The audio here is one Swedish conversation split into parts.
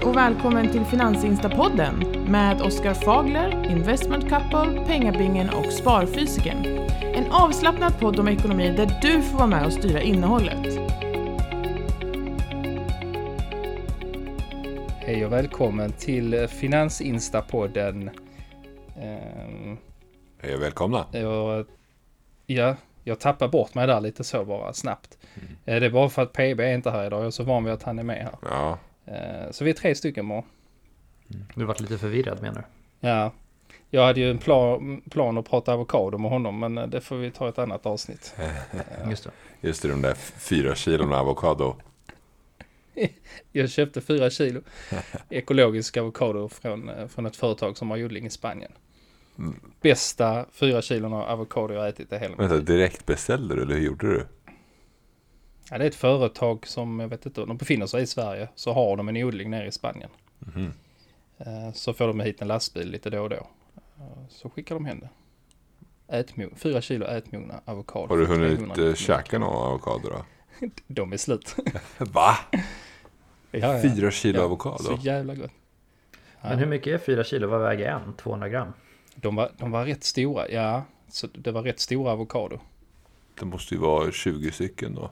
Hej och välkommen till Finansinstapodden med Oskar Fagler, Investment Couple, Pengabingen och Sparfysiken. En avslappnad podd om ekonomi där du får vara med och styra innehållet. Hej och välkommen till Finansinstapodden. Ehm, Hej och välkomna. jag, ja, jag tappar bort mig där lite så bara snabbt. Eh, Det är bara för att PB är inte här idag. Jag är så van vid att han är med här. Ja, Så vi är tre stycken bara. Du varit lite förvirrad menar du? Ja, jag hade ju en plan, plan att prata avokado med honom, men eh, det får vi ta ett annat avsnitt. Just det. just det, de där fyra kilona avokado. Jag köpte fyra kilo ekologisk avokado från, eh, från ett företag som har odling i Spanien. Mm. Bästa fyra kilon av avokado jag har ätit i hela mitt Vänta, liv. direkt beställde du eller hur gjorde du? Ja, det är ett företag som, jag vet inte, de befinner sig i Sverige. Så har de en odling nere i Spanien. Eh, Så får de hit en lastbil lite då och då. Eh, Så skickar de hem det. Ätmo, fyra kilo ätmogna avokado. Har du hunnit 300 uh, käka någon avokado då? De är slut. Va? ja, ja. Fyra kilo Ja, avokado? Så jävla gott. Ja. Men hur mycket är 4 kilo? Vad väger en? 200 gram? De var, de var rätt stora, ja. Så det var rätt stora avokado. Det måste ju vara 20 stycken då.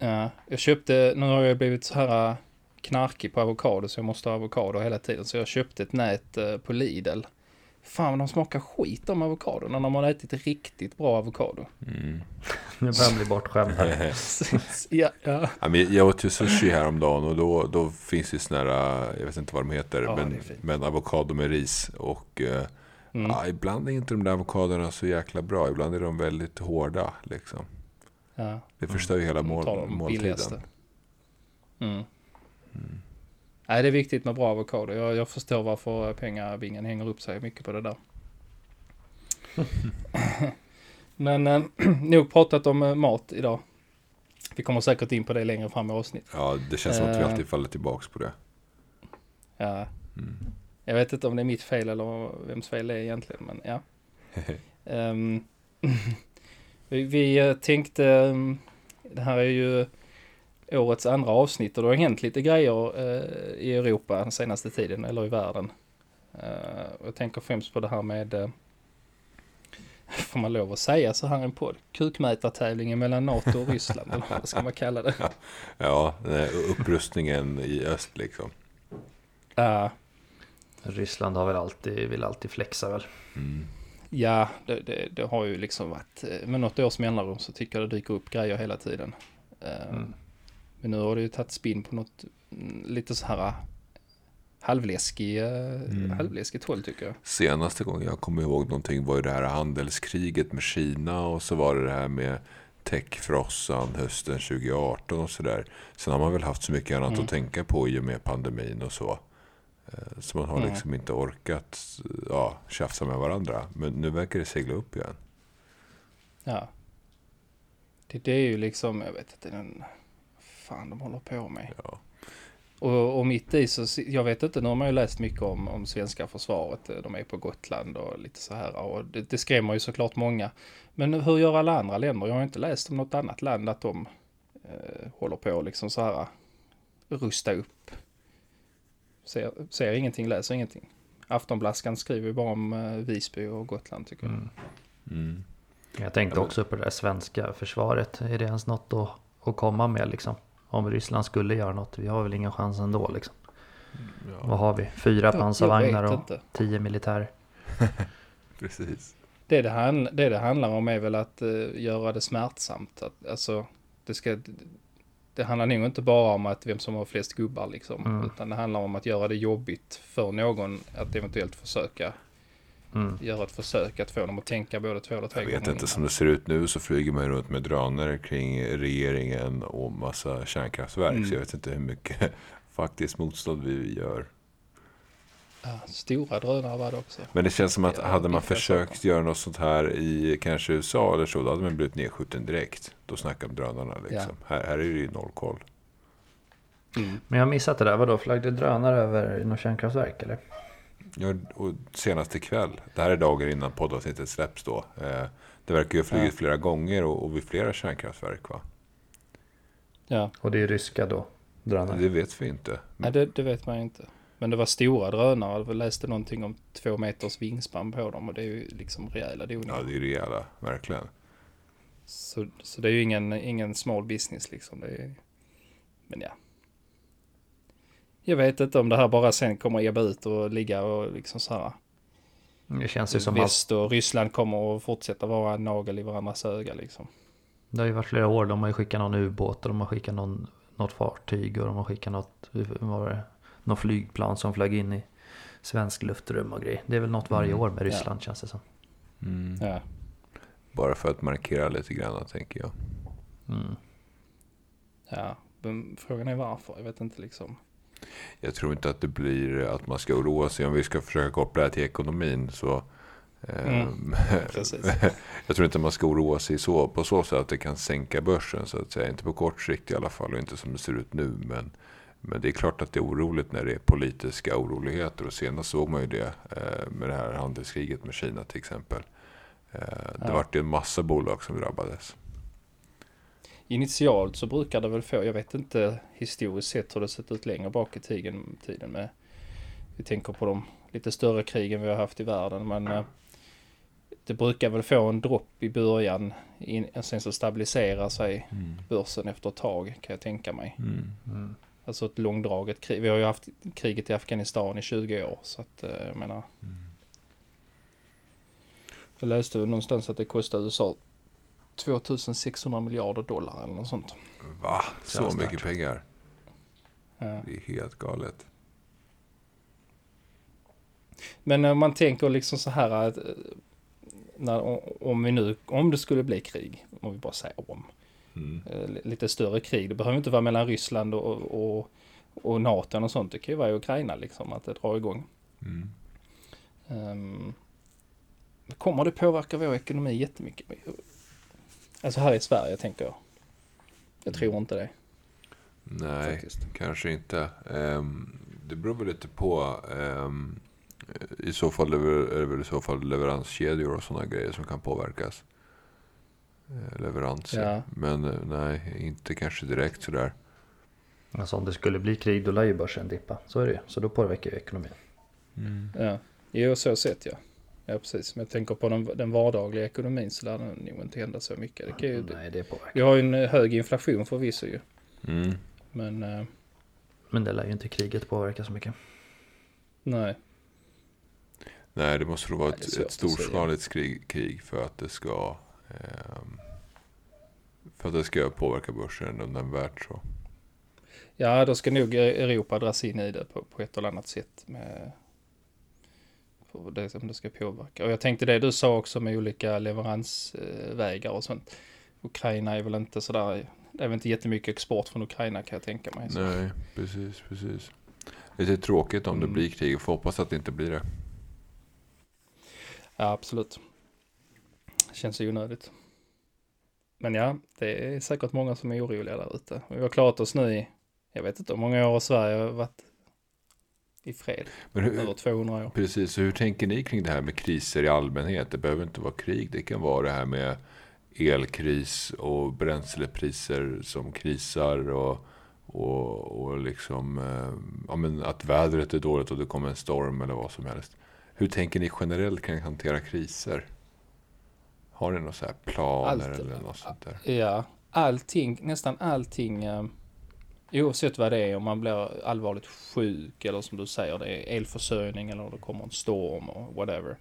Ja, jag köpte, nu har jag blivit så här äh, knarkig på avokado så jag måste ha avokado hela tiden. Så jag köpte ett nät eh, på Lidl. Fan, de smakar skit om avokado när man har ätit riktigt bra avokado. Mm. Nu börjar bli bortskämd här. ja, ja. Ja, men jag åt ju sushi häromdagen och då, då finns det såna här, uh, jag vet inte vad de heter, Ja, men, men avokado med ris. Och Mm. ja, ibland är inte de där avokadorna så jäkla bra. Ibland är de väldigt hårda liksom. Ja. Det förstör ju hela mål, måltiden. billigaste. Mm. Nej, det är viktigt med bra avokado. Jag, jag förstår varför pengabingen hänger upp sig mycket på det där. Men eh, nog pratat om eh, mat idag. Vi kommer säkert in på det längre fram i avsnitt. Ja, det känns som att vi Eh. alltid faller tillbaka på det. Ja, Mm. jag vet inte om det är mitt fel eller vems fel det är egentligen, men ja. Ehm, vi, vi eh, tänkte, ehm, det här är ju årets andra avsnitt och det har hänt lite grejer eh, i Europa den senaste tiden, eller i världen. Eh, jag tänker främst på det här med, eh, får man lov att säga så här en podd, kukmätartävlingen mellan NATO och Ryssland, eller vad ska man kalla det? Ja, upprustningen i öst liksom. Ja, Ryssland har väl alltid, vill alltid flexa väl? Mm. Ja, det, det, det har ju liksom varit eh, med något års mellanrum så tycker jag det dyker upp grejer hela tiden. Eh, Mm. Men nu har det ju tagit spinn på något mm, lite så här halvläskig, mm. halvläskigt håll tycker jag. Senaste gången jag kommer ihåg någonting var ju det här handelskriget med Kina och så var det det här med techfrossan hösten 2018 och sådär. Sen har man väl haft så mycket annat Mm. att tänka på i och med pandemin och så. Eh, Så man har Mm. liksom inte orkat ja, tjafsa med varandra. Men nu verkar det segla upp igen. Ja. Det, det är ju liksom, jag vet inte, den, fan de håller på med. Ja. Och, och mitt i så, jag vet inte, nu har man ju läst mycket om, om svenska försvaret. De är på Gotland och lite så här. Och det, det skrämmer ju såklart många. Men hur gör alla andra länder? Jag har inte läst om något annat land att de eh, håller på liksom så här rusta upp. Ser, ser ingenting, läser ingenting. Aftonblaskan skriver ju bara om eh, Visby och Gotland tycker jag. Mm. Mm. Jag tänkte också på det där svenska försvaret. Är det ens något att, att komma med liksom? Om Ryssland skulle göra något. Vi har väl ingen chans ändå liksom. Vad Ja, har vi? Fyra Jag- pansarvagnar och inte. tio militär. precis. Det det, handl- det det handlar om är väl att eh, göra det smärtsamt. Att, alltså, det, ska, det handlar nog inte bara om att vem som har flest gubbar liksom. Mm. Utan det handlar om att göra det jobbigt för någon att eventuellt försöka Mm. göra ett försök att få dem att tänka både två eller tre Jag vet gånger inte, som det ser ut nu så flyger man runt med drönare kring regeringen och massa kärnkraftverk. Mm. Så jag vet inte hur mycket faktiskt motstånd vi gör. Ja, stora drönare var det också. Men det känns som att Ja, hade man försökt göra något sånt här i kanske USA eller så, då hade man blivit nedskjuten direkt. Då snackar om drönarna liksom. Här, här är det ju noll koll. Mm. Men jag har missat det där. Vadå, flög det drönare över något kärnkraftverk eller? Ja, och senast ikväll, det här är dagar innan poddavsnittet släpps då. Eh, det verkar ju ha flugit Ja. flera gånger och, och vid flera kärnkraftverk va? Ja, Och det är ryska då? drönare? Det vet vi inte. Nej, det, det vet man ju inte. Men det var stora drönare. Jag läste någonting om två meters vingspann på dem och det är ju liksom rejäla doningar. Ja, det är rejäla, verkligen. Så, så det är ju ingen, ingen small business liksom. Det är, men ja. Jag vet inte om det här bara sen kommer ebba ut och ligga och liksom så här. Det känns ju som att Väst och Ryssland kommer att fortsätta vara en nagel i varandras öga liksom. det har ju varit flera år. De har ju skickat någon ubåt och de har skickat någon, något fartyg och de har skickat något, vad var det, något flygplan som flög in i svensk luftrum och grejer. Det är väl något varje Mm. år med Ryssland känns det som. Mm. Ja. Bara för att markera lite grann, tänker jag. Mm. ja. Men frågan är varför. Jag vet inte liksom. Jag tror inte att det blir att man ska oroa sig. Om vi ska försöka koppla det här till ekonomin så... Mm, ehm, precis. jag tror inte man ska oroa sig så, på så sätt att det kan sänka börsen. Så att säga. Inte på kort sikt i alla fall och inte som det ser ut nu. Men, men det är klart att det är oroligt när det är politiska oroligheter. Och senast såg man ju det eh, med det här handelskriget med Kina till exempel. Eh, det Ja. vart ju en massa bolag som drabbades. Initialt så brukar det väl få, jag vet inte historiskt sett hur det sett ut längre bak i tiden, tiden med, vi tänker på de lite större krigen vi har haft i världen, men eh, det brukar väl få en dropp i början, in, sen så stabiliserar sig börsen efter ett tag kan jag tänka mig. Mm. Mm. Alltså ett långdraget krig. Vi har ju haft kriget i Afghanistan i 20 år, så att eh, jag menar. Jag läste någonstans att det kostar USA 2600 miljarder dollar eller något sånt. Va? Så mycket pengar? Ja. Det är helt galet. Men om man tänker liksom så här att eh, när, om vi nu, om det skulle bli krig, om vi bara säger om, Mm. eh, lite större krig, det behöver inte vara mellan Ryssland och, och, och NATO och sånt, det kan ju vara i Ukraina liksom, att det drar igång. Mm. Um, kommer det påverka vår ekonomi jättemycket? Alltså här i Sverige tänker jag. Jag tror inte det. Nej, Faktiskt. kanske inte. Ehm, det beror väl lite på. ehm, I så fall är det väl i så fall leveranskedjor och sådana grejer som kan påverkas. Eh, Leveranser. Ja. Men eh, nej, inte kanske direkt sådär. Alltså om det skulle bli krig då lär ju börsen dippa. Så är det ju. Så då påverkar ju ekonomin. Ja, jo så sett ja. Ja precis, men jag tänker på den, den vardagliga ekonomin så lär det nog inte hända så mycket. Det kan ju, Nej det påverkar. vi har ju en eh, hög inflation förvisso ju. Mm. Men eh, Men det lär ju inte kriget påverka så mycket. nej. Nej, det måste nog vara Nej, ett, ett storskaligt krig, krig för att det ska för att det ska påverka börsen nämnvärt så. Ja, då ska nog Europa dras in i det på, på ett eller annat sätt. Med, på det som det ska påverka. Och jag tänkte det du sa också med olika leveransvägar och sånt. Ukraina är väl inte sådär, det är väl inte jättemycket export från Ukraina kan jag tänka mig. Så. Nej, precis, precis. Lite tråkigt om det Mm. blir krig. Får hoppas att det inte blir det. Ja, absolut. Känns onödigt. Men ja, det är säkert många som är oroliga där ute. Vi har klarat oss nu i, jag vet inte hur många år Sverige har varit i fred. Men hur, Över 200 år. Precis, så hur tänker ni kring det här med kriser i allmänhet? Det behöver inte vara krig, det kan vara det här med elkris och bränslepriser som krisar och, och, och liksom, eh, ja, men att vädret är dåligt och det kommer en storm eller vad som helst. Hur tänker ni generellt kring att hantera kriser? Har ni några så här planer Allt- eller något sånt där? Ja, allting, nästan allting, eh, oavsett vad det är, om man blir allvarligt sjuk eller som du säger, det är elförsörjning eller det kommer en storm och whatever.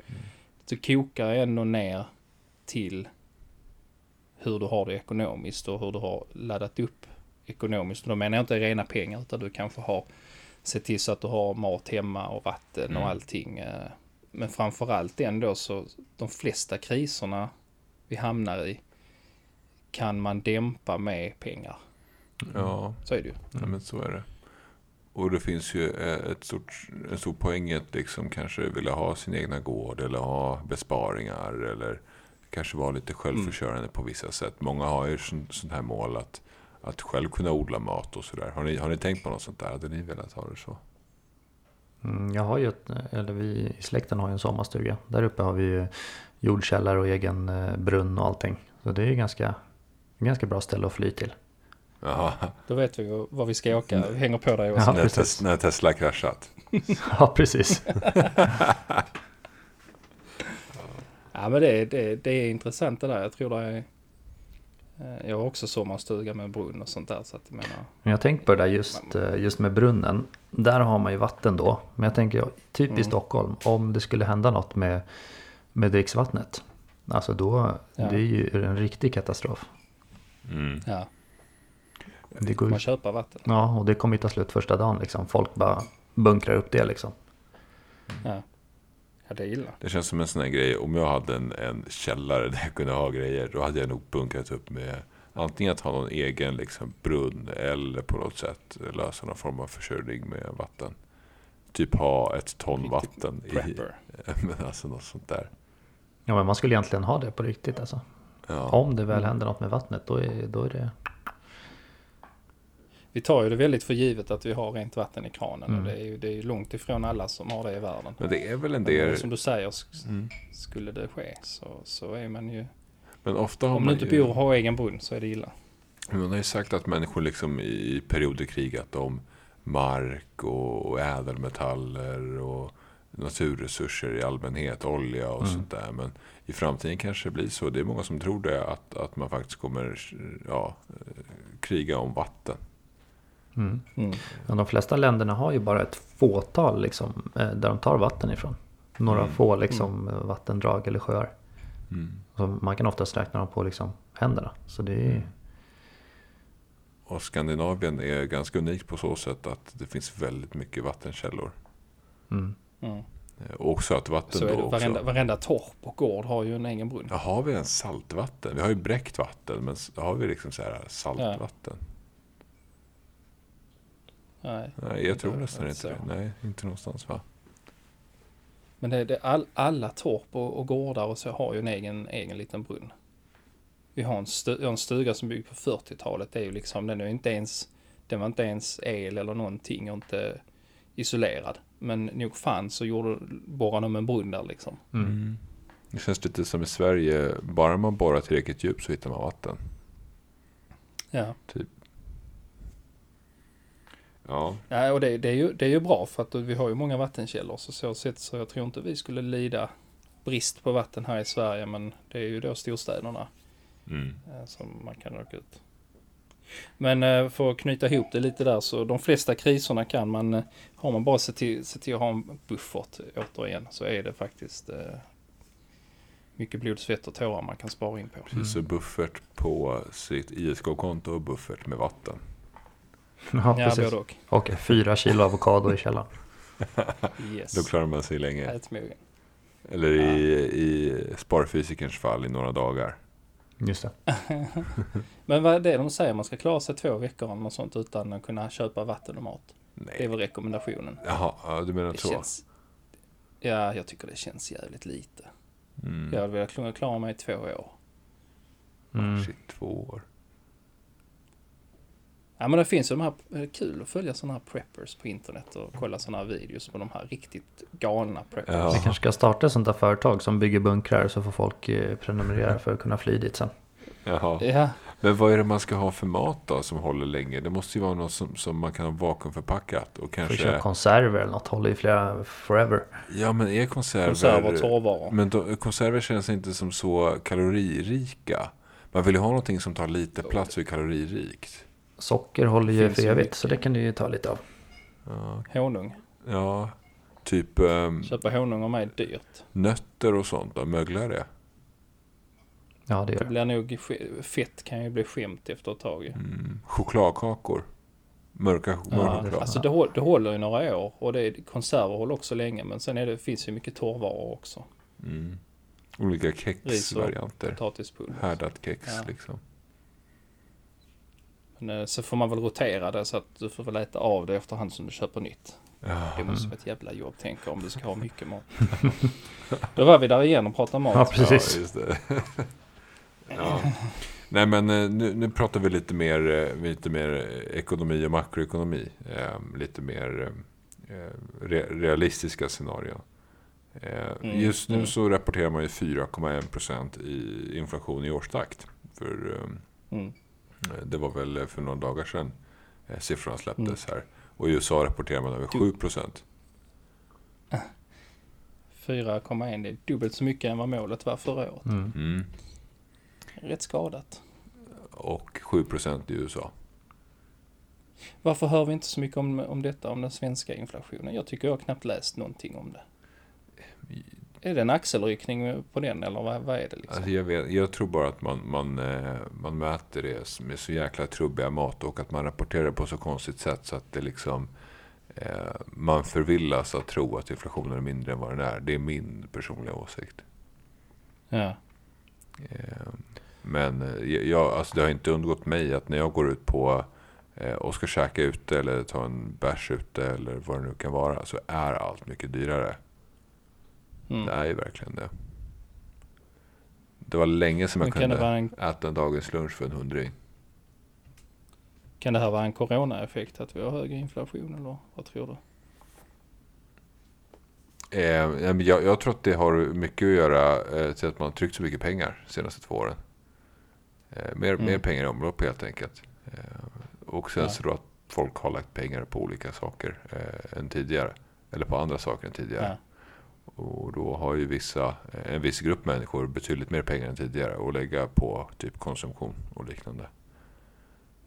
Så kokar ändå ner till hur du har det ekonomiskt och hur du har laddat upp ekonomiskt. Och då menar jag inte rena pengar utan du kanske har sett till så att du har mat hemma och vatten och Mm. allting. eh. Men framförallt ändå så de flesta kriserna vi hamnar i kan man dämpa med pengar. Ja, Så är det ju. Ja, men så är det. Och det finns ju eh, ett stort, en stor poäng i att liksom kanske vilja ha sin egna gård eller ha besparingar eller kanske vara lite självförsörjande på vissa sätt. Många har ju sån- sånt här mål att, att själv kunna odla mat och sådär. Har ni, har ni tänkt på något sånt där? Hade ni velat ha det så? Mm, jag har ju, ett, eller vi i släkten har ju en sommarstuga. Där uppe har vi ju jordkällare och egen eh, brunn och allting. Så det är ju ganska, ganska bra ställe att fly till. Jaha, Då vet vi var vi ska åka. Vi hänger på dig Ja, när, tes, när Tesla kraschat. Ja, precis. Ja men det, det, det är intressant det där. Jag tror det är... eh, Jag har också sommarstuga med brunn och sånt där. Så att jag menar, Men jag tänkte på det där just, eh, just med brunnen. Där har man ju vatten då. Men jag tänker typ i Mm. Stockholm. Om det skulle hända något med, med dricksvattnet. Alltså då, Ja. det är ju en riktig katastrof. Mm. ja, Det går, man ju- köpa vatten. ja, och det kommer ju ta slut första dagen liksom. Folk bara bunkrar upp det liksom. Ja. ja, det är illa. Det känns som en sån här grej, om jag hade en, en källare där jag kunde ha grejer, då hade jag nog bunkrat upp med antingen att ha någon egen liksom, brunn eller på något sätt lösa någon form av försörjning med vatten. Typ ha ett ton vatten i, men alltså något sånt där. Ja men man skulle egentligen ha det på riktigt alltså. Ja. Om det väl händer något med vattnet då är, då är det... Vi tar ju det väldigt för givet att vi har rent vatten i kranen. Mm. Och det är ju det är långt ifrån alla som har det i världen. Men det är väl en Men del... som du säger, sk- Mm. skulle det ske så, så är man ju... Men ofta har Om du man inte ju... bor och har egen brunn så är det illa. Man har ju sagt att människor liksom i perioder krigat om mark och och ädelmetaller och naturresurser i allmänhet, olja och Mm. sånt där. Men i framtiden kanske det blir så. Det är många som tror det, att, att man faktiskt kommer ja, eh, kriga om vatten. Mm. Mm. Men de flesta länderna har ju bara ett fåtal liksom, eh, där de tar vatten ifrån. Några Mm. få liksom, eh, vattendrag eller sjöar. Mm. Så man kan oftast räkna dem på liksom, händerna. Så det är... Och Skandinavien är ganska unikt på så sätt att det finns väldigt mycket vattenkällor. Mm. Och sötvatten Så är då också. varenda, varenda torp och gård har ju en egen brunn. Ja, har vi ens saltvatten? Vi har ju bräckt vatten, men har vi liksom så här saltvatten? Nej. Nej, jag tror nästan inte det. Nej, inte någonstans va? Men det, det, all, alla torp och, och gårdar och så har ju en egen, egen liten brunn. Vi har en, stu, en stuga som byggd på 40-talet. Det är ju liksom, den är inte ens, den var inte ens el eller någonting och inte isolerad. Men nog fan så gjorde, borrade de en brunn där liksom. Mm. Det känns lite som i Sverige, bara man borrar tillräckligt djupt så hittar man vatten. Ja. Ja, Ja, och det, det, är ju, det är ju bra för att vi har ju många vattenkällor. Så så sätt så jag tror inte vi skulle lida brist på vatten här i Sverige. Men det är ju då storstäderna mm. eh, som man kan råka ut. Men eh, för att knyta ihop det lite där så de flesta kriserna kan man, eh, har man bara sett till, sett till att ha en buffert återigen så är det faktiskt eh, mycket blod, svett och tårar man kan spara in på. precis. Så buffert på sitt ISK-konto och buffert med vatten. Ja, Ja, precis. och. Och fyra kilo avokado i källaren. Yes. Då klarar man sig länge. Eller i, i sparfysikerns fall i några dagar. Just det. Men vad är det de säger? Man ska klara sig två veckor eller något sånt utan att kunna köpa vatten och mat. Det är Nej. väl rekommendationen. Jaha, ja, du menar Det så? känns... Ja, jag tycker det känns jävligt lite. Mm. Jag hade velat klara mig i två år. Mm. Shit, två år. Ja men det finns ju de här, kul att följa sådana här preppers på internet och kolla sådana här videos på de här riktigt galna preppers. Ja. Vi kanske ska starta ett sånt där företag som bygger bunkrar så får folk eh, prenumerera för att kunna fly dit sen. Jaha. Ja, Men vad är det man ska ha för mat då som håller länge? Det måste ju vara något som, som man kan ha vakuumförpackat. Och Får kanske... köpa konserver eller något, håller i flera forever. Ja, men är konserver... konserver och torrvaror. Men då, konserver känns inte som så kaloririka. Man vill ju ha någonting som tar lite plats och är kaloririkt. Socker håller ju för ju evigt så det kan du ju ta lite av. Ja, Honung. ja typ um, Köpa honung av mig är dyrt. nötter och sånt då, möglar det? Ja det gör det. blir nog, fett kan ju bli skämt efter ett tag ju. Mm. Chokladkakor. Mörka, mörka Ja, alltså det, håll, det håller i några år och det är, konserver håller också länge men sen är det, finns ju mycket torrvaror också. Mm. Olika Ris och kexvarianter. Potatispulver. Härdat kex Ja. liksom. Men eh, så får man väl rotera det så att du får väl äta av det efterhand som du köper nytt. Ja. Det måste vara ett jävla jobb tänka om du ska ha mycket mat. Då var vi där igen och pratade mat. Ja, precis. Ja, just det. ja. Nej men eh, nu, nu pratar vi lite mer, eh, lite mer ekonomi och makroekonomi. Eh, lite mer eh, re, realistiska scenarion. Eh, Mm, Just nu mm. så rapporterar man ju 4,1% i inflation i årstakt. För, eh, Mm. Eh, Det var väl för några dagar sedan eh, siffrorna släpptes här. Och i USA rapporterar man över Du- 7 procent. 4,1 det är dubbelt så mycket än vad målet var förra året. Mm. Mm. Rätt skadat. Och 7 procent i USA. Varför hör vi inte så mycket om, om detta, om den svenska inflationen? Jag tycker jag har knappt läst någonting om det. Är det en axelryckning på den eller vad, vad är det liksom? Alltså jag, vet, jag tror bara att man, man, eh, man mäter det med så jäkla trubbiga mått och att man rapporterar på så konstigt sätt så att det liksom eh, man förvillas att tro att inflationen är mindre än vad den är. Det är min personliga åsikt. Ja. Eh, Men eh, jag, alltså det har inte undgått mig att när jag går ut på eh, och ska käka ute eller ta en bärs ute eller vad det nu kan vara så är allt mycket dyrare. Det Mm. är ju verkligen det. Det var länge Men jag det, kunde en, äta en dagens lunch för en hundring. kan det här vara en coronaeffekt att vi har högre inflation eller vad tror du? Eh, jag, jag tror att det har mycket att göra eh, till att man har tryckt så mycket pengar de senaste två åren. Eh, mer, Mm. mer pengar i omlopp helt enkelt. Eh, och sen Ja. så då att folk har lagt pengar på olika saker än tidigare. Eller på andra saker än tidigare. Ja. Och då har ju vissa, eh, en viss grupp människor betydligt mer pengar än tidigare att lägga på typ konsumtion och liknande.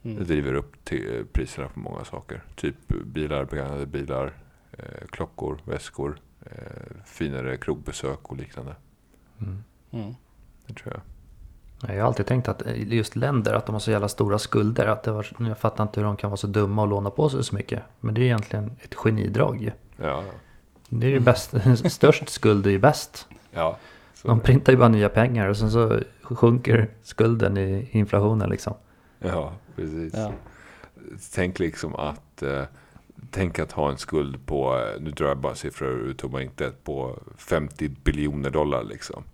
Det Mm. driver upp till eh, priserna på många saker. Typ bilar, begagnade bilar, eh, klockor, väskor, eh, finare krogbesök och liknande. Mm. Mm. Det tror jag. Jag har alltid tänkt att just länder, att de har så jävla stora skulder. Att det var, jag fattar inte hur de kan vara så dumma och låna på sig så mycket. Men det är egentligen ett genidrag ju. Ja, Det är ju bäst, störst skuld är ju bäst. ja. De printar ju bara nya pengar och sen så sjunker skulden i inflationen liksom. ja, precis. Ja. Tänk liksom att eh, Tänk att ha en skuld på, nu drar jag bara siffror ur tomma intet, på 50 biljoner dollar liksom.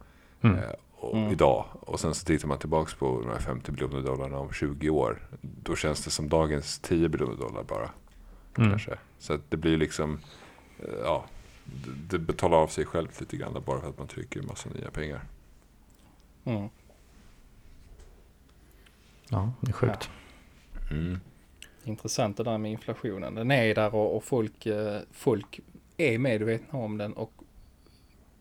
Mm. Eh, och Mm. Idag. Och sen så tittar man tillbaks på de här 50 biljoner dollarna om 20 år. Då känns det som dagens 10 biljoner dollar bara. Mm. Kanske. Så att det blir liksom, eh, ja, det- betalar av sig självt lite grann bara för att man trycker en massa nya pengar. Mm. Ja, det är sjukt. Mm. Intressant det där med inflationen. Den är där och, och folk, eh, folk är medvetna om den och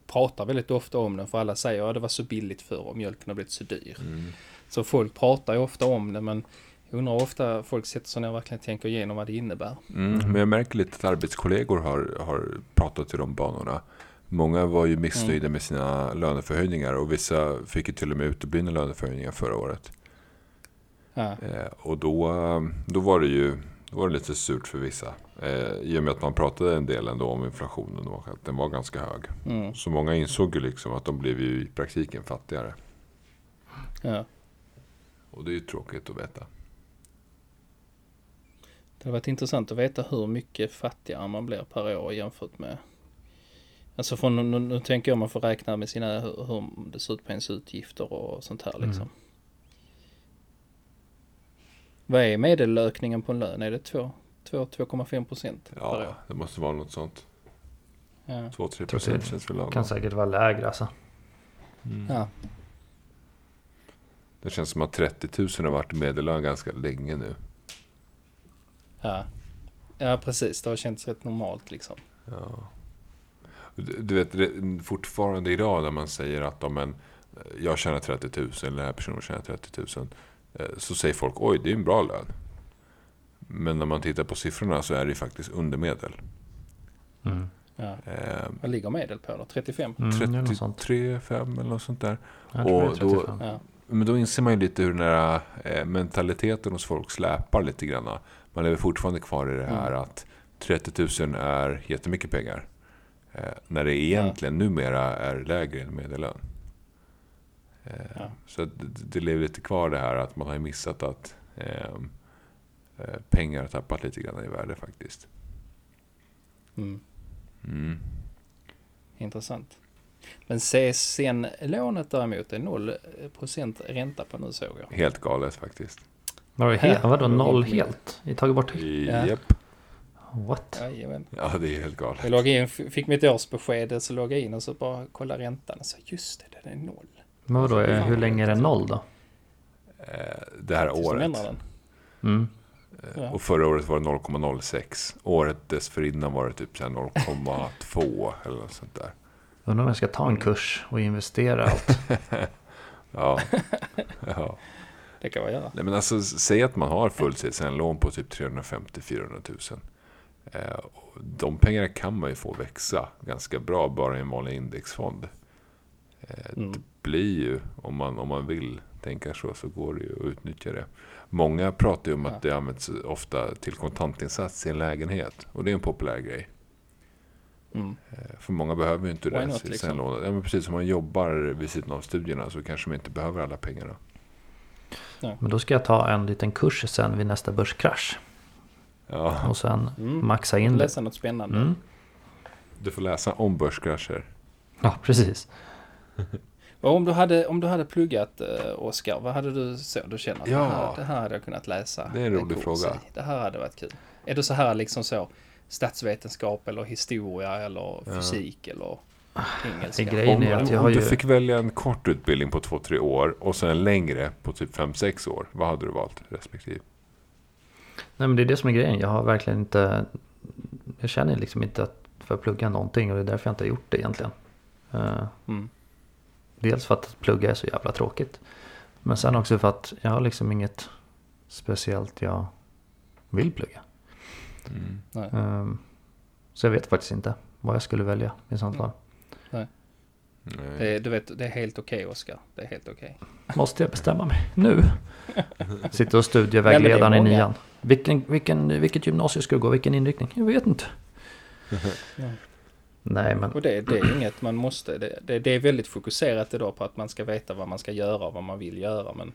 pratar väldigt ofta om den för alla säger att det var så billigt förr och mjölken har blivit så dyr. Mm. Så folk pratar ju ofta om det men jag undrar ofta folk sätter sig ner och verkligen tänker igenom vad det innebär. Mm. Men jag märker lite att arbetskollegor har, har pratat i de banorna. Många var ju missnöjda med sina löneförhöjningar och vissa fick ju till och med uteblivna löneförhöjningar förra året. Ja, Eh, och då, då var det ju då var det lite surt för vissa. Eh, I och med att man pratade en del ändå om inflationen och att den var ganska hög. mm, Så många insåg ju liksom att de blev ju i praktiken fattigare. ja. Och det är ju tråkigt att veta. Det har varit intressant att veta hur mycket fattigare man blir per år jämfört med Alltså från, nu, nu tänker jag om man får räkna med sina, hur, hur det ser ut på ens utgifter och sånt här liksom. Mm. Vad är medelökningen på en lön? Är det 2 2,5 procent per år? Ja, det måste vara något sånt. Ja. 2-3 Tror det procent känns väl lagom. Kan säkert vara lägre alltså. Mm. Ja. Det känns som att 30 000 har varit medellön ganska länge nu. Ja. Ja precis, det har känts rätt normalt liksom. Ja. Du du vet, fortfarande idag när man säger att om en, jag tjänar 30 000 eller den här personen tjänar 30 000. eh, Så säger folk oj, det är en bra lön. Men när man tittar på siffrorna så är det faktiskt undermedel. Mm. Ja. Eh, Vad ligger medel på då? 35? Mm, det är något sånt. 33, 5 eller något sånt där. Och då- 35. Ja. Men då inser man ju lite hur den här eh, mentaliteten hos folk släpar lite grann. Man lever fortfarande kvar i det här Mm. att 30 000 är jättemycket pengar. Eh, när det egentligen numera är lägre än medellön. Eh, Ja. Så det, lever lite kvar det här att man har missat att eh, eh, pengar har tappat lite grann i värde faktiskt. Mm. Mm. Intressant. Men CSN-lånet däremot är 0% ränta på nu såg jag. Helt galet faktiskt. Var det helt, vadå noll helt? Vi tagit bort Ja. Japp. Jajamän. What? Ja, det är helt galet. Jag loggade in, fick mitt årsbesked, så loggade jag in och så bara kolla räntan. Och så just det, den är noll. Men vadå, eh, hur länge är det noll då? eh, det här året. Mm. Eh. Och förra året var det 0,06. Året dessförinnan var det typ så här 0,2 eller något sånt där. Undrar om jag ska ta en kurs och investera allt. Ja. ja. Det kan man göra. Nej, men alltså, säg att man har full CSN-lån på typ 350-400 000. Eh, de pengarna kan man ju få växa ganska bra bara i en vanlig indexfond. Eh, Mm. Det blir ju, om man, om man vill tänka så, så går det ju att utnyttja det. Många pratar ju om Ja. att det används ofta till kontantinsats i en lägenhet. Och det är en populär grej. Mm. Eh, För många behöver ju inte Why det not, liksom? Ja, men precis som man jobbar vid sidan av studierna så kanske man inte behöver alla pengarna. Men då ska jag ta en liten kurs sen vid nästa börskrasch. Ja, Och sen Mm. maxa in det. Läsa något spännande. Mm. du får läsa om börskrascher. Ja, precis. Och om du hade, om du hade pluggat uh, Oskar, vad hade du så du känner att Ja. det, här, det här hade jag kunnat läsa? Det är en rolig fråga. i. Det här hade varit kul. Är du så här liksom så statsvetenskap eller historia eller Ja. fysik eller engelska? Det grejen Om, är att jag om har du ju... fick välja en kort utbildning på två, tre år och sen en längre på typ fem, sex år. Vad hade du valt respektive? Nej men det är det som är grejen. Jag har verkligen inte... Jag känner liksom inte att för att plugga någonting och det är därför jag inte har gjort det egentligen. Eh, Mm. dels för att plugga är så jävla tråkigt. Men sen också för att jag har liksom inget speciellt jag vill plugga. Mm. Nej. Ehm, så jag vet faktiskt inte vad jag skulle välja i sånt fall. Nej. Det, är- du vet, det är helt okej Oskar. Det är helt okej. Måste jag bestämma mig nu? Sitter och studievägledaren i nian. Vilken, vilken, vilket gymnasium ska du gå? Vilken inriktning? Jag vet inte. Ja. Nej men Och det, det är inget man måste. Det, det, det är väldigt fokuserat idag på att man ska veta vad man ska göra och vad man vill göra. Men,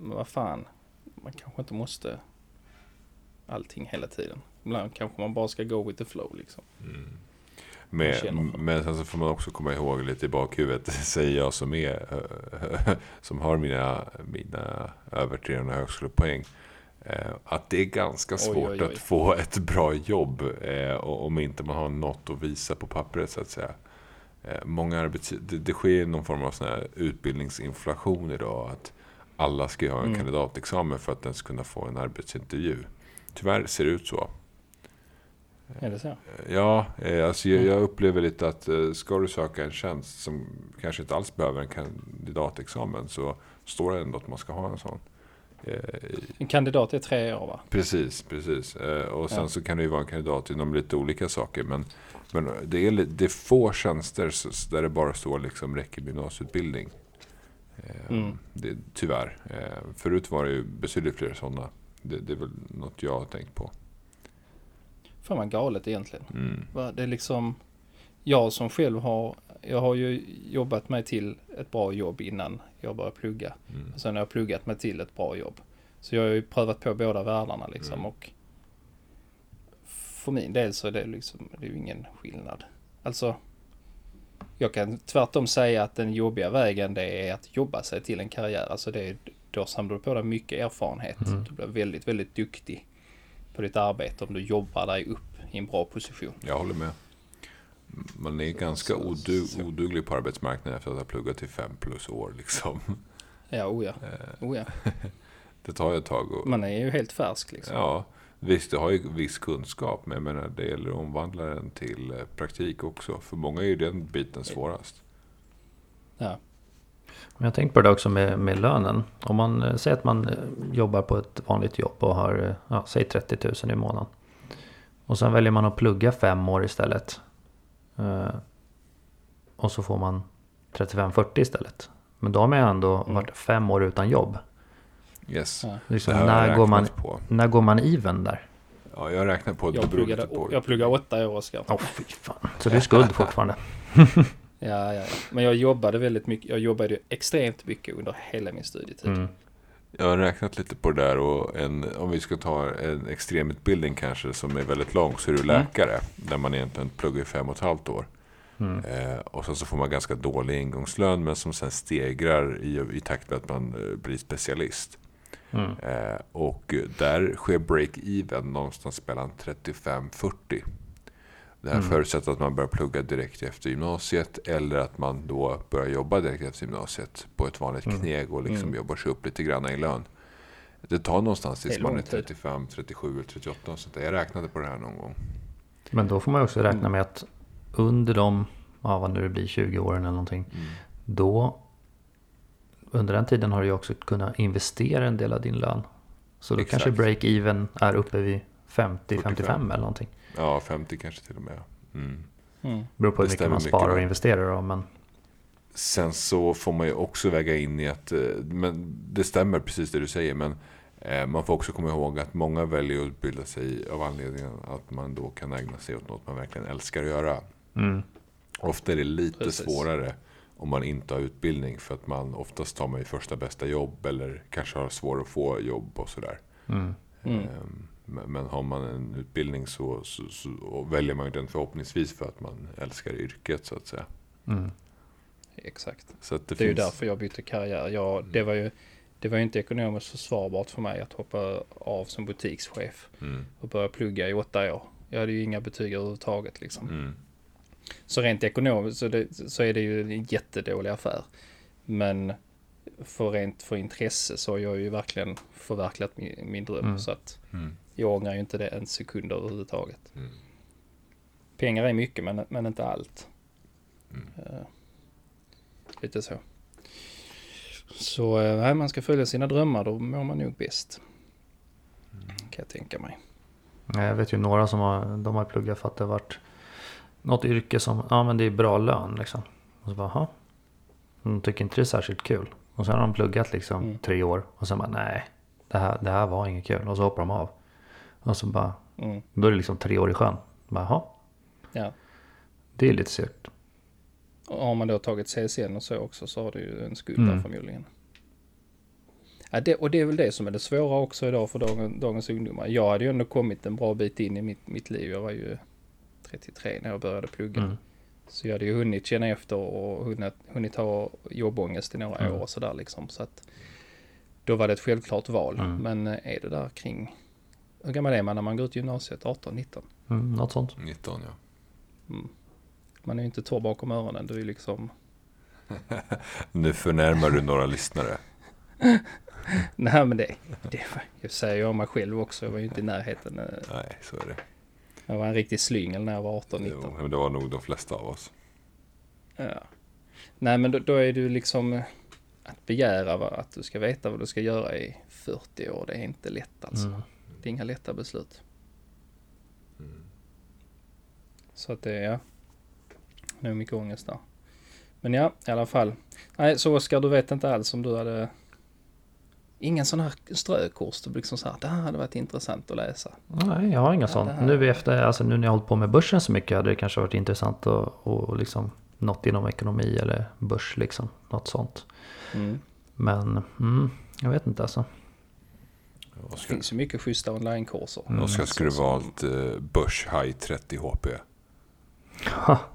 men vad fan, man kanske inte måste allting hela tiden. Ibland kanske man bara ska go with the flow liksom. Med, men sen så får man också komma ihåg lite i bakhuvudet, säger jag som är som har mina, mina över 300 högskolepoäng. eh, Att det är ganska Oj, svårt oj, oj. att få ett bra jobb eh, om inte man har något att visa på pappret så att säga. Eh, Många arbets... det, det sker någon form av sån här utbildningsinflation idag. Att alla ska ha en Mm. kandidatexamen för att ens kunna få en arbetsintervju. Tyvärr ser det ut så. Är det så? Ja, eh, alltså jag, jag upplever lite att eh, ska du söka en tjänst som kanske inte alls behöver en kandidatexamen så står det ändå att man ska ha en sån. Eh, En kandidat är tre år va? Precis, precis. Och sen Ja. så kan det ju vara en kandidat inom lite olika saker. Men, men det, är, det är få tjänster där det bara står liksom räcker med gymnasieutbildning. Mm. Det, tyvärr. Förut var det ju betydligt fler sådana. Det, det är väl något jag har tänkt på. Fan vad galet egentligen. Mm. Det är liksom, jag som själv har, jag har ju jobbat mig till ett bra jobb innan jag började plugga. Mm. Och sen har jag pluggat mig till ett bra jobb. Så jag har ju prövat på båda världarna liksom Mm. och för min del så är det liksom, det är ju ingen skillnad. Alltså, jag kan tvärtom säga att den jobbiga vägen det är att jobba sig till en karriär. Alltså det är, då samlar du på dig mycket erfarenhet. Mm. Du blir väldigt, väldigt duktig på ditt arbete om du jobbar dig upp i en bra position. Jag håller med. Man är ganska Så- odu- så- oduglig på arbetsmarknaden efter att ha pluggat i fem plus år. Liksom. Ja, oja. Eh, oja. Det tar ju ett tag. Och, Man är ju helt färsk liksom. ja, visst, det har ju viss kunskap. Men jag menar, det gäller att omvandla den till eh, praktik också. För många är ju den biten svårast. Ja. Men jag tänkte på det också med, med lönen. Om man eh, säger att man eh, jobbar på ett vanligt jobb och har, eh, ja, säg 30 000 i månaden. Och sen väljer man att plugga fem år istället. Eh, och så får man 35-40 istället. Men då har man ju ändå Mm. varit fem år utan jobb. Yes. Ja. Liksom, när, går man, på. när går man even där? Ja, jag räknar på att det Jag, pluggade, lite på. jag pluggade åtta år Oskar. Åh fy fan. Så det är skuld fortfarande. Ja, ja, ja. Men jag jobbade väldigt mycket. Jag jobbade ju extremt mycket under hela min studietid. Mm. Jag har räknat lite på det där och en, om vi ska ta en extremutbildning kanske som är väldigt lång så är du Mm. läkare. Där man egentligen pluggar i fem och ett halvt år. Mm. Eh, och sen så får man ganska dålig ingångslön men som sen stegrar i, i takt med att man eh, blir specialist. Mm. Eh, och där sker break-even någonstans mellan 35-40. Det här Mm. förutsätter att man börjar plugga direkt efter gymnasiet eller att man då börjar jobba direkt efter gymnasiet på ett vanligt Mm. kneg och liksom Mm. jobbar sig upp lite grann i lön. Det tar någonstans tills man är lång tid. 35, 37 eller 38. och sånt där. Jag räknade på det här någon gång. Men då får man också räkna Mm. med att under de, ja vad nu det blir, 20 åren eller någonting. Då, under den tiden har du också kunnat investera en del av din lön. Så då Exakt. kanske break-even är uppe vid 50-55 eller någonting. Ja, 50 kanske till och med. Mm. Mm. Beror på hur mycket man man mycket sparar och investerar då, men Sen så får man ju också väga in i att, men det stämmer precis det du säger, men man får också komma ihåg att många väljer att utbilda sig av anledningen att man då kan ägna sig åt något man verkligen älskar att göra. mm, Ofta är det lite Precis. svårare om man inte har utbildning för att man oftast tar man ju första bästa jobb eller kanske har svårt att få jobb och sådär. mm, Mm. Men men har man en utbildning så, så, så och väljer man ju den förhoppningsvis för att man älskar yrket så att säga. mm, Exakt. Så att det, Det är ju därför jag bytte karriär. Jag, det, var ju, det var ju inte ekonomiskt försvarbart för mig att hoppa av som butikschef Mm, och börja plugga i åtta år. Jag hade ju inga betyg överhuvudtaget liksom. mm, Så rent ekonomiskt så, det, så är det ju en jättedålig affär. Men för rent för intresse så har jag ju verkligen förverkligat min, min dröm. Mm. Så att mm, jag ångrar ju inte det en sekund överhuvudtaget. mm. Pengar är mycket men, men inte allt. Mm. Eh, lite så. Så eh, nej, man ska följa sina drömmar, då mår man nog bäst. Mm. Kan jag tänka mig. Jag vet ju några som har, de har pluggat för att det har varit något yrke som, ja men det är bra lön liksom. Och så bara, jaha. De tycker inte det är särskilt kul. Och sen har de pluggat liksom Mm. tre år och sen bara, nej. Det här, det här var inget kul. Och så hoppar de av. Och så bara, Mm. då är det liksom tre år i sjön. Jaha. Ja. Det är lite surt. Och har man då tagit CSN och så också så har du ju en skuld Mm. där förmodligen. Ja, det, och det är väl det som är det svåra också idag för dagens, dagens ungdomar. Jag hade ju ändå kommit en bra bit in i mitt, mitt liv. Jag var ju 33 när jag började plugga. Mm. Så jag hade ju hunnit känna efter och hunnit, hunnit ha jobbångest i några Mm. år och sådär liksom. Så att då var det ett självklart val. Mm. Men eh, är det där kring... Hur gammal är man när man går ut gymnasiet? 18, 19? Mm, något sånt. 19 ja. Mm. Man är ju inte torr bakom öronen. Du är ju liksom... Nu förnärmar du några lyssnare. Nej men det, det jag säger ju om mig själv också. Jag var ju inte i närheten. eh, Nej, så är det. Jag var en riktig slyngel när jag var 18, 19. Jo, men det var nog de flesta av oss. Ja. Nej men då, då är du liksom eh, att begära va, att du ska veta vad du ska göra i 40 år. Det är inte lätt alltså. Mm. Det inga lätta beslut. Mm. Så att det är, ja. Nu är mycket ångest där. Men ja, i alla fall. Nej, så Oskar, du vet inte alls om du hade ingen sån här strökurs. Du liksom så här, det här hade varit intressant att läsa. Nej, jag har inga Ja, sånt. det här- Nu efter, alltså nu när jag har hållit på med börsen så mycket hade det kanske varit intressant att och liksom något inom ekonomi eller börs liksom. Något sånt. Mm. Men mm, jag vet inte alltså. Det Oskar, finns ju mycket schyssta onlinekurser. Mm. Oskar skulle Så- valt eh, Börs High 30 HP.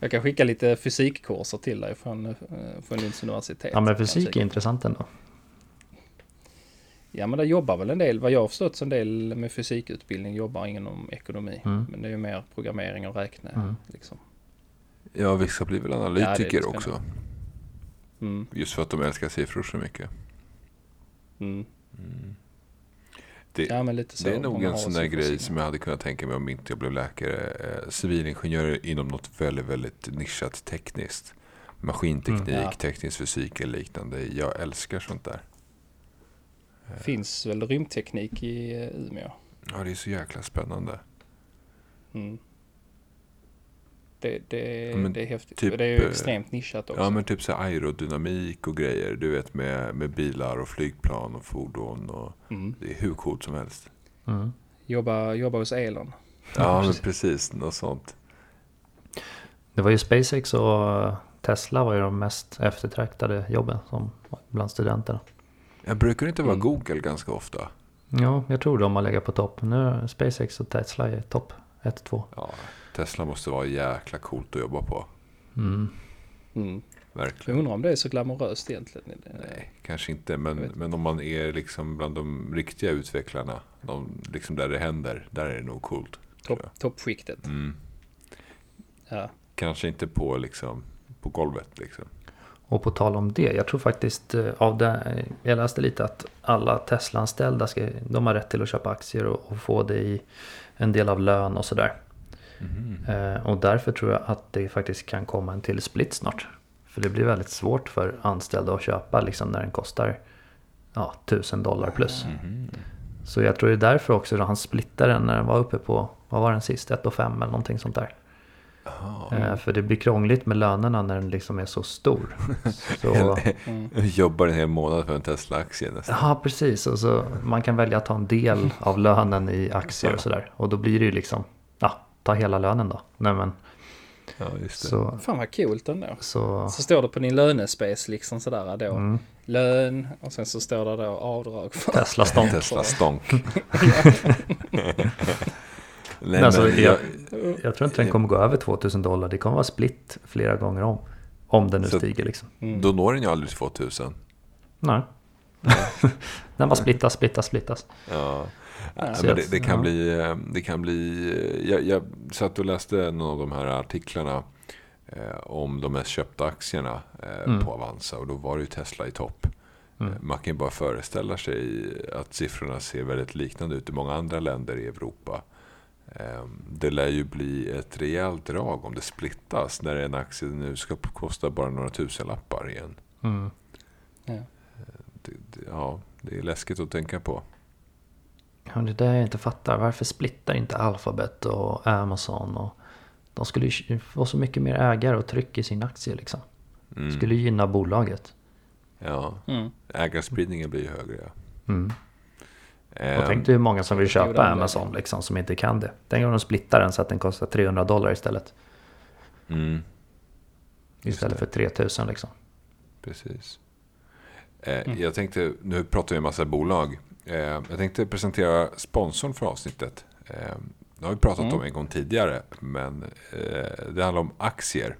Jag kan skicka lite fysikkurser till dig från, eh, från Lunds universitet. Ja men fysik är intressant ändå. Ja men det jobbar väl en del, vad jag har förstått, så en del med fysikutbildning jobbar inom ekonomi. Mm. Men det är ju mer programmering och räkne. Mm. Liksom. Ja, vissa blir väl Ja, analytiker lite också. Mm. Just för att de älskar siffror så mycket. Mm. Det, Ja det är nog en sån där grej som jag hade kunnat tänka mig om inte jag blev läkare. Eh, civilingenjör inom något väldigt, väldigt nischat tekniskt. Maskinteknik, Mm. Ja. teknisk fysik eller liknande. Jag älskar sånt där. Finns väl rymdteknik i eh, Umeå? Ja, det är så jäkla spännande. Mm. Det, det, Ja, men det är häftigt. typ, det är ju eh, extremt nischat också. Ja, men typ så aerodynamik och grejer. Du vet med, med bilar och flygplan och fordon. Och mm. det är hur coolt som helst. Mm. jobba, jobba hos Elon. Ja, men precis. Något sånt. Det var ju SpaceX och Tesla var ju de mest eftertraktade jobben som bland studenterna. Jag brukar inte vara Mm. Google ganska ofta. Ja, jag tror de har legat på topp. Nu är SpaceX och Tesla är topp 1-2. Ja, Tesla måste vara jäkla coolt att jobba på. Mm. Mm. Verkligen. Jag undrar om det är så glamoröst egentligen. Nej, kanske inte. Men, men om man är liksom bland de riktiga utvecklarna, de, liksom där det händer, där är det nog coolt. Topp, toppskiktet. Mm. Ja. Kanske inte på, liksom, på golvet. Liksom. Och på tal om det, jag tror faktiskt eh, av det, jag läste lite att alla Tesla-anställda ska, de har rätt till att köpa aktier och, och få det i en del av lön och sådär. Mhm. Eh, och därför tror jag att det faktiskt kan komma en till split snart. För det blir väldigt svårt för anställda att köpa liksom när den kostar ja, 1000 dollar plus. Mhm. Så jag tror det är därför också att han splittade den när den var uppe på, vad var den sist, 1 och 5 eller någonting sånt där. Eh, för det blir krångligt med lönerna när den liksom är så stor. Så, Mm. Jobbar en hel månad för en Tesla-aktie nästan. ja, precis. Och så man kan välja att ta en del av lönen i aktier och sådär. Och då blir det ju liksom, ja, ta hela lönen då. Nej, men, Ja, just det. så, Fan vad coolt ändå. så, Så står det på din lönespace liksom sådär då. mm, Lön och sen så står det då avdrag för... Tesla stonk. Tesla-stonk. Nej, Men alltså, men jag, jag, jag tror inte den kommer gå över 2000 dollar. Det kommer vara split flera gånger om. Om den nu Så- stiger liksom. Mm. då når den ju aldrig 2000. Nej. den bara splittas, splittas, splittas. Ja. Jag- det, det, kan ja. bli, eh, det kan bli... eh, Jag, jag satt och läste någon av de här artiklarna eh, om de mest köpta aktierna eh, Mm. på Avanza. Och då var det ju Tesla i topp. Mm. Eh, Man kan ju bara föreställa sig att siffrorna ser väldigt liknande ut i många andra länder i Europa. Eh, Det lär ju bli ett rejält drag om det splittas när en aktie nu ska kosta bara några tusenlappar igen. Mm. Ja. Det, det, ja, det är läskigt att tänka på. Ja, det är det jag inte fattar. Varför splittar inte Alphabet och Amazon? Och de skulle ju få så mycket mer ägare och tryck i sin aktie liksom. Mm. Skulle gynna bolaget. Ja, Mm. ägarspridningen blir ju högre. Ja. Mm. Och Ehm, tänk dig hur många som vill köpa Amazon liksom, som inte kan det. Tänk om de splittar den så att den kostar 300 dollar istället. mm, Istället för 3000 liksom. precis. Eh, Mm. Jag tänkte, nu pratar vi en massa bolag. Eh, jag tänkte presentera sponsorn för avsnittet. Eh, det har vi pratat Mm. om en gång tidigare, men eh, det handlar om aktier.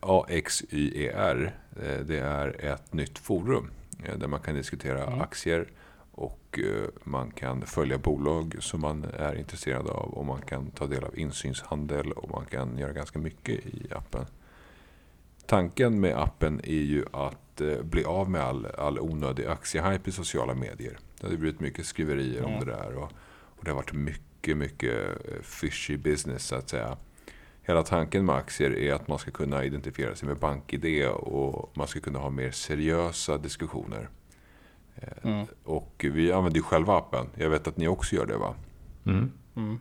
AXYER, det är ett nytt forum där man kan diskutera Mm. aktier och man kan följa bolag som man är intresserad av och man kan ta del av insynshandel och man kan göra ganska mycket i appen. Tanken med appen är ju att bli av med all, all onödig aktiehype i sociala medier. Det har blivit mycket skriverier om Mm. det där och, och det har varit mycket, mycket eh, fishy business så att säga. Hela tanken med aktier är att man ska kunna identifiera sig med BankID och man ska kunna ha mer seriösa diskussioner. Eh, Mm. Och vi använder ju själva appen. Jag vet att ni också gör det va? Mm. Mm.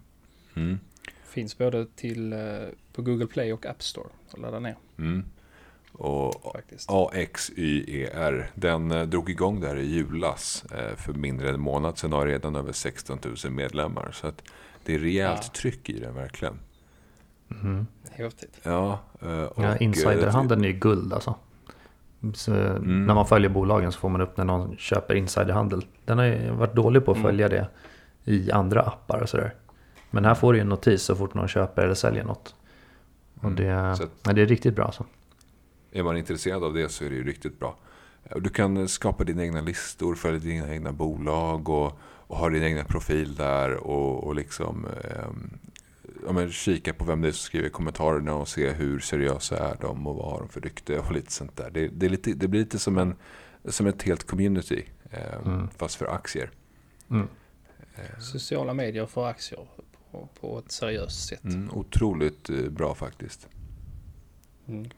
Mm. Finns både till, eh, på Google Play och App Store att ladda ner Mm. Och faktiskt. AXYER, den eh, drog igång där i julas. Eh, För mindre än en månad sedan har redan över 16 000 medlemmar. Så att det är rejält Ja. tryck i den verkligen. Mm. Häftigt. Ja, eh, och, Ja, insiderhandeln är ju guld alltså. Så Mm. När man följer bolagen så får man upp när någon köper insiderhandel. Den har ju varit dålig på att Mm. följa det i andra appar och sådär. Men här får du ju en notis så fort någon köper eller säljer något. Och Mm. det, Så att- men det är riktigt bra alltså. Är man intresserad av det så är det ju riktigt bra. Du kan eh, skapa dina egna listor, följa dina egna bolag och, och ha din egna profil där och, och liksom ehm, ja, men kika på vem det är som skriver kommentarerna och se hur seriösa är de och vad har de för rykte och lite sånt där. Det, det, är lite, det blir lite som, en, som ett helt community ehm, Mm. fast för aktier. Mm. Sociala medier för aktier på, på ett seriöst sätt. Mm, otroligt eh, bra faktiskt. Mm.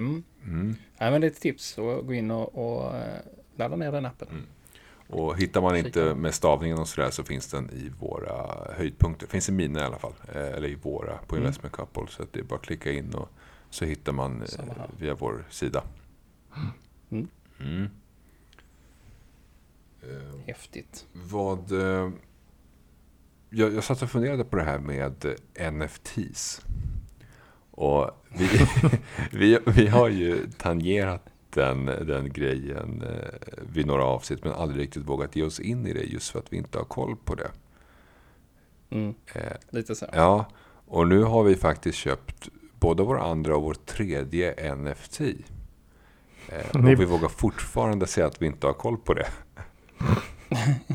Mm. Mm. Ja, men det är ett tips att gå in och, och eh, ladda ner den appen. Mm. Och hittar man inte med stavningen och sådär så finns den i våra höjdpunkter. Finns i mina i alla fall. Eh, Eller i våra på Mm. Investment Couple. Så att det är bara att klicka in och så hittar man eh, via vår sida. Mm. Mm. Häftigt. vad... Jag, jag satt och funderade på det här med NFTs. Och vi, vi, vi har ju tangerat den, den grejen eh, vid några avsnitt men aldrig riktigt vågat ge oss in i det just för att vi inte har koll på det. Mm. Eh, Lite så. ja, och nu har vi faktiskt köpt både vår andra och vår tredje NFT. Eh, och vi vågar fortfarande säga att vi inte har koll på det.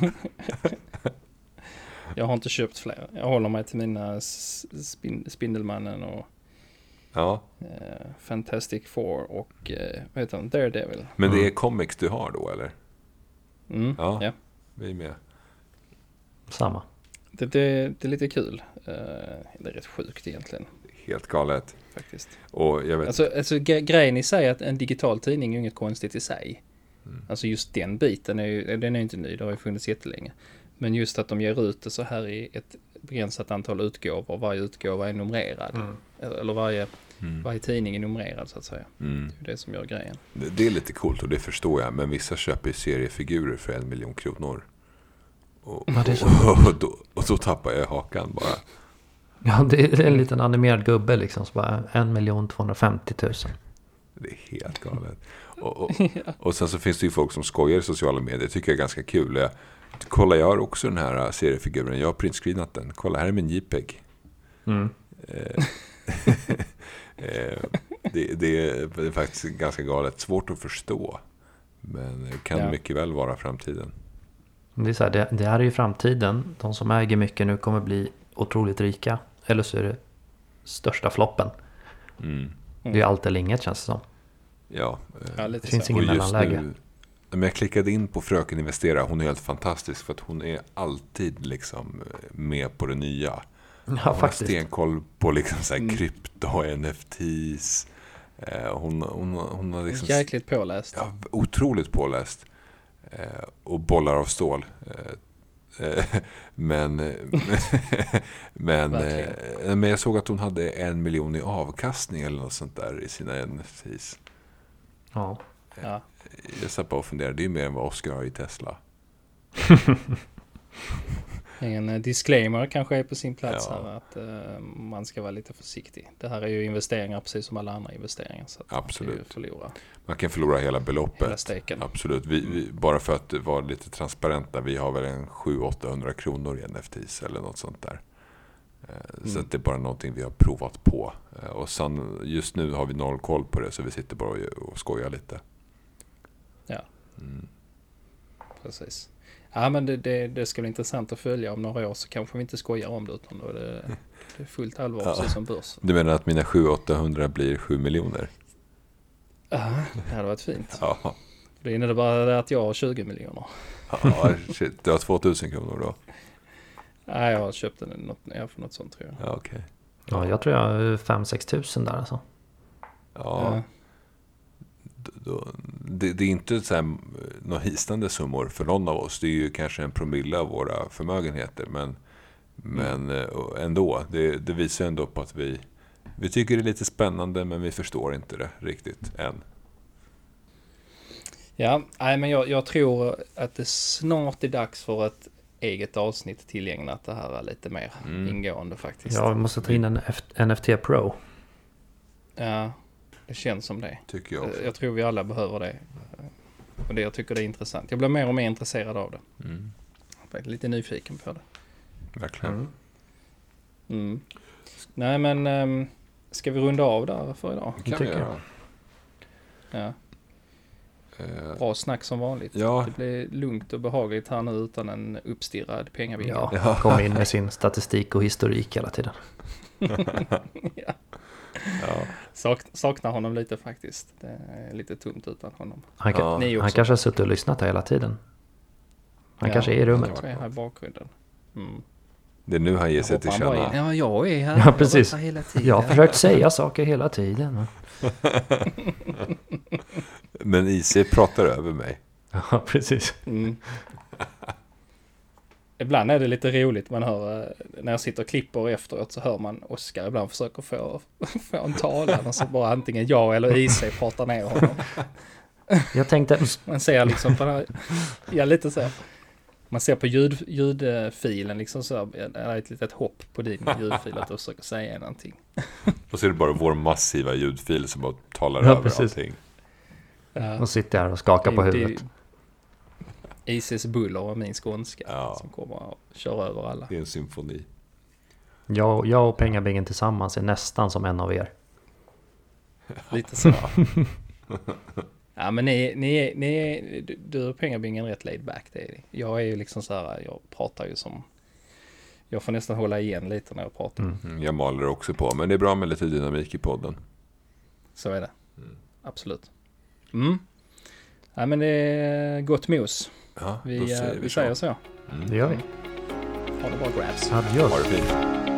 Jag har inte köpt fler. Jag håller mig till mina spin, Spindelmannen och Ja, eh, Fantastic Four och eh, vad heter han? Daredevil. men det Mm. är comics du har då eller? Mm, Ja. ja. Vi är med. Samma. Det, det, det är lite kul. Eh, det är rätt sjukt egentligen Helt galet. faktiskt. Och jag vet, Alltså, alltså gre- grejen i sig att en digital tidning är inget konstigt i sig. Mm. Alltså just den biten är ju, den är inte ny, det har ju funnits jättelänge. Men just att de ger ut det så här i ett begränsat antal utgåvor, varje utgåva är numrerad. Eller varje, mm, varje tidning är numrerad så att säga. mm. Det är det som gör grejen. Det, det är lite coolt och det förstår jag. Men vissa köper ju seriefigurer för en miljon kronor. Och, Ja, det är så. och, och, då, och då tappar jag hakan bara. Ja, det är en liten animerad gubbe liksom. Så bara 1 250 000. Det är helt galet. Och, och, och sen så finns det ju folk som skojar i sociala medier. Det tycker jag är ganska kul. Jag, kolla, jag har också den här seriefiguren. Jag har printscreenat den. Kolla, här är min JPEG. Mm. Eh, eh, det, det, är, det är faktiskt ganska galet. Svårt att förstå. Men det kan Ja. mycket väl vara framtiden. Det, är så här, det, det här är ju framtiden. De som äger mycket nu kommer bli otroligt rika. Eller så är det största floppen. Mm. Det är ju allt eller inget känns det som. Ja, eh, Ja, lite Det finns ingen mellanläge. nu- Men jag klickade in på Fröken Investera. Hon är helt fantastisk för att hon är alltid liksom med på det nya. Ja, faktiskt. stenkoll på liksom så här Mm. krypto, NFTs. Eh, Hon, hon, hon har liksom Jäkligt påläst. ja, otroligt påläst. Eh, och bollar av stål. Eh, men, men, men jag såg att hon hade en miljon i avkastning eller något sånt där i sina NFTs. Ja. Ja. Jag satt bara och funderade, det är mer än vad Oscar har i Tesla. En eh, disclaimer kanske är på sin plats Ja. här att eh, man ska vara lite försiktig. Det här är ju investeringar precis som alla andra investeringar. Så att man kan Absolut. förlora Man kan förlora hela hela beloppet. steken. Absolut. Vi, vi, bara för att vara lite transparenta, vi har väl en 700-800 kronor i NFTs eller något sånt där. Eh, Så Mm. det är bara någonting vi har provat på. Och sen, just nu har vi noll koll på det så vi sitter bara och, och skojar lite. Ja. Mm. Precis. Ja men det, det, det ska bli intressant att följa om några år så kanske vi inte skojar om det utan då är det, det är fullt allvar Ja. precis som börsen. Du menar att mina 700-800 blir 7 miljoner? Ja, det hade varit fint. Ja. Det innebär bara det att jag har 20 miljoner. ja, shit. Du har 2000 kronor då? Nej, jag har köpt den något, ja, för något sånt tror jag. Ja, okej. ja, jag tror jag har 5-6 tusen där alltså. Ja, d- då, det, det är inte så här, några hisnande summor för någon av oss. Det är ju kanske en promille av våra förmögenheter. Men, men eh, ändå, det, det visar ändå på att vi, vi tycker det är lite spännande men vi förstår inte det riktigt än. Ja, nej men jag, jag tror att det snart är dags för ett eget avsnitt tillägnat det här lite mer Mm. ingående faktiskt. Jag måste ta in en F- NFT Pro. Ja, det känns som det. Tycker jag också. Jag tror vi alla behöver det. Och det jag tycker det är intressant. Jag blir mer och mer intresserad av det. Mm, Jag är lite nyfiken på det. verkligen. Mm. Nej men, um, ska vi runda av där för idag? Det kan vi göra. Ja, Eh, bra snack som vanligt. Ja. Det blir lugnt och behagligt här nu utan en uppstirrad pengavinge. Ja, kommer in med sin statistik och historik hela tiden. Ja. Ja. Sak, saknar honom lite faktiskt. Det är lite tomt utan honom. Han, kan, Ja. Ni han kanske har suttit och lyssnat här hela tiden. Han Ja, kanske är i rummet. Han är här i bakgrunden. Mm. Det är nu han ger Jag sig till känna. Ja, jag är här. Ja, Jag precis. här hela tiden. Jag har försökt säga saker hela tiden. Men IC pratar över mig. Ja, precis. Mm. Ibland är det lite roligt. Man hör eh, när jag sitter och klipper efteråt så hör man Oskar ibland försöker få, få en talan och så bara antingen jag eller IC pratar ner honom. Jag tänkte, Man ser liksom på den här, ja lite så. Man ser på ljud, ljudfilen liksom så här, det är ett litet hopp på din ljudfil att du försöker säga någonting. Och så är det bara vår massiva ljudfil som bara talar Ja, över precis. allting. Ja, och sitter här och skakar på det- det- huvudet. ICs buller och min skånska Ja. som kommer att köra över alla. Det är en symfoni. Jag, jag och Pengabingen tillsammans är nästan som en av er. Lite så. ja men ni, ni, är- ni, du- och pengabingen är rätt laid back. Det är, det. jag är ju liksom så här, jag pratar ju som... Jag får nästan hålla igen lite när jag pratar. Mm. Mm, Jag maler också på, men det är bra med lite dynamik i podden. Så är det. Absolut. Mm. Ja men det är gott mos. Ja, Vi, vi, vi säger så. så. Mm. Det gör vi. Ha det bra grabs. Ha Adios. det fint.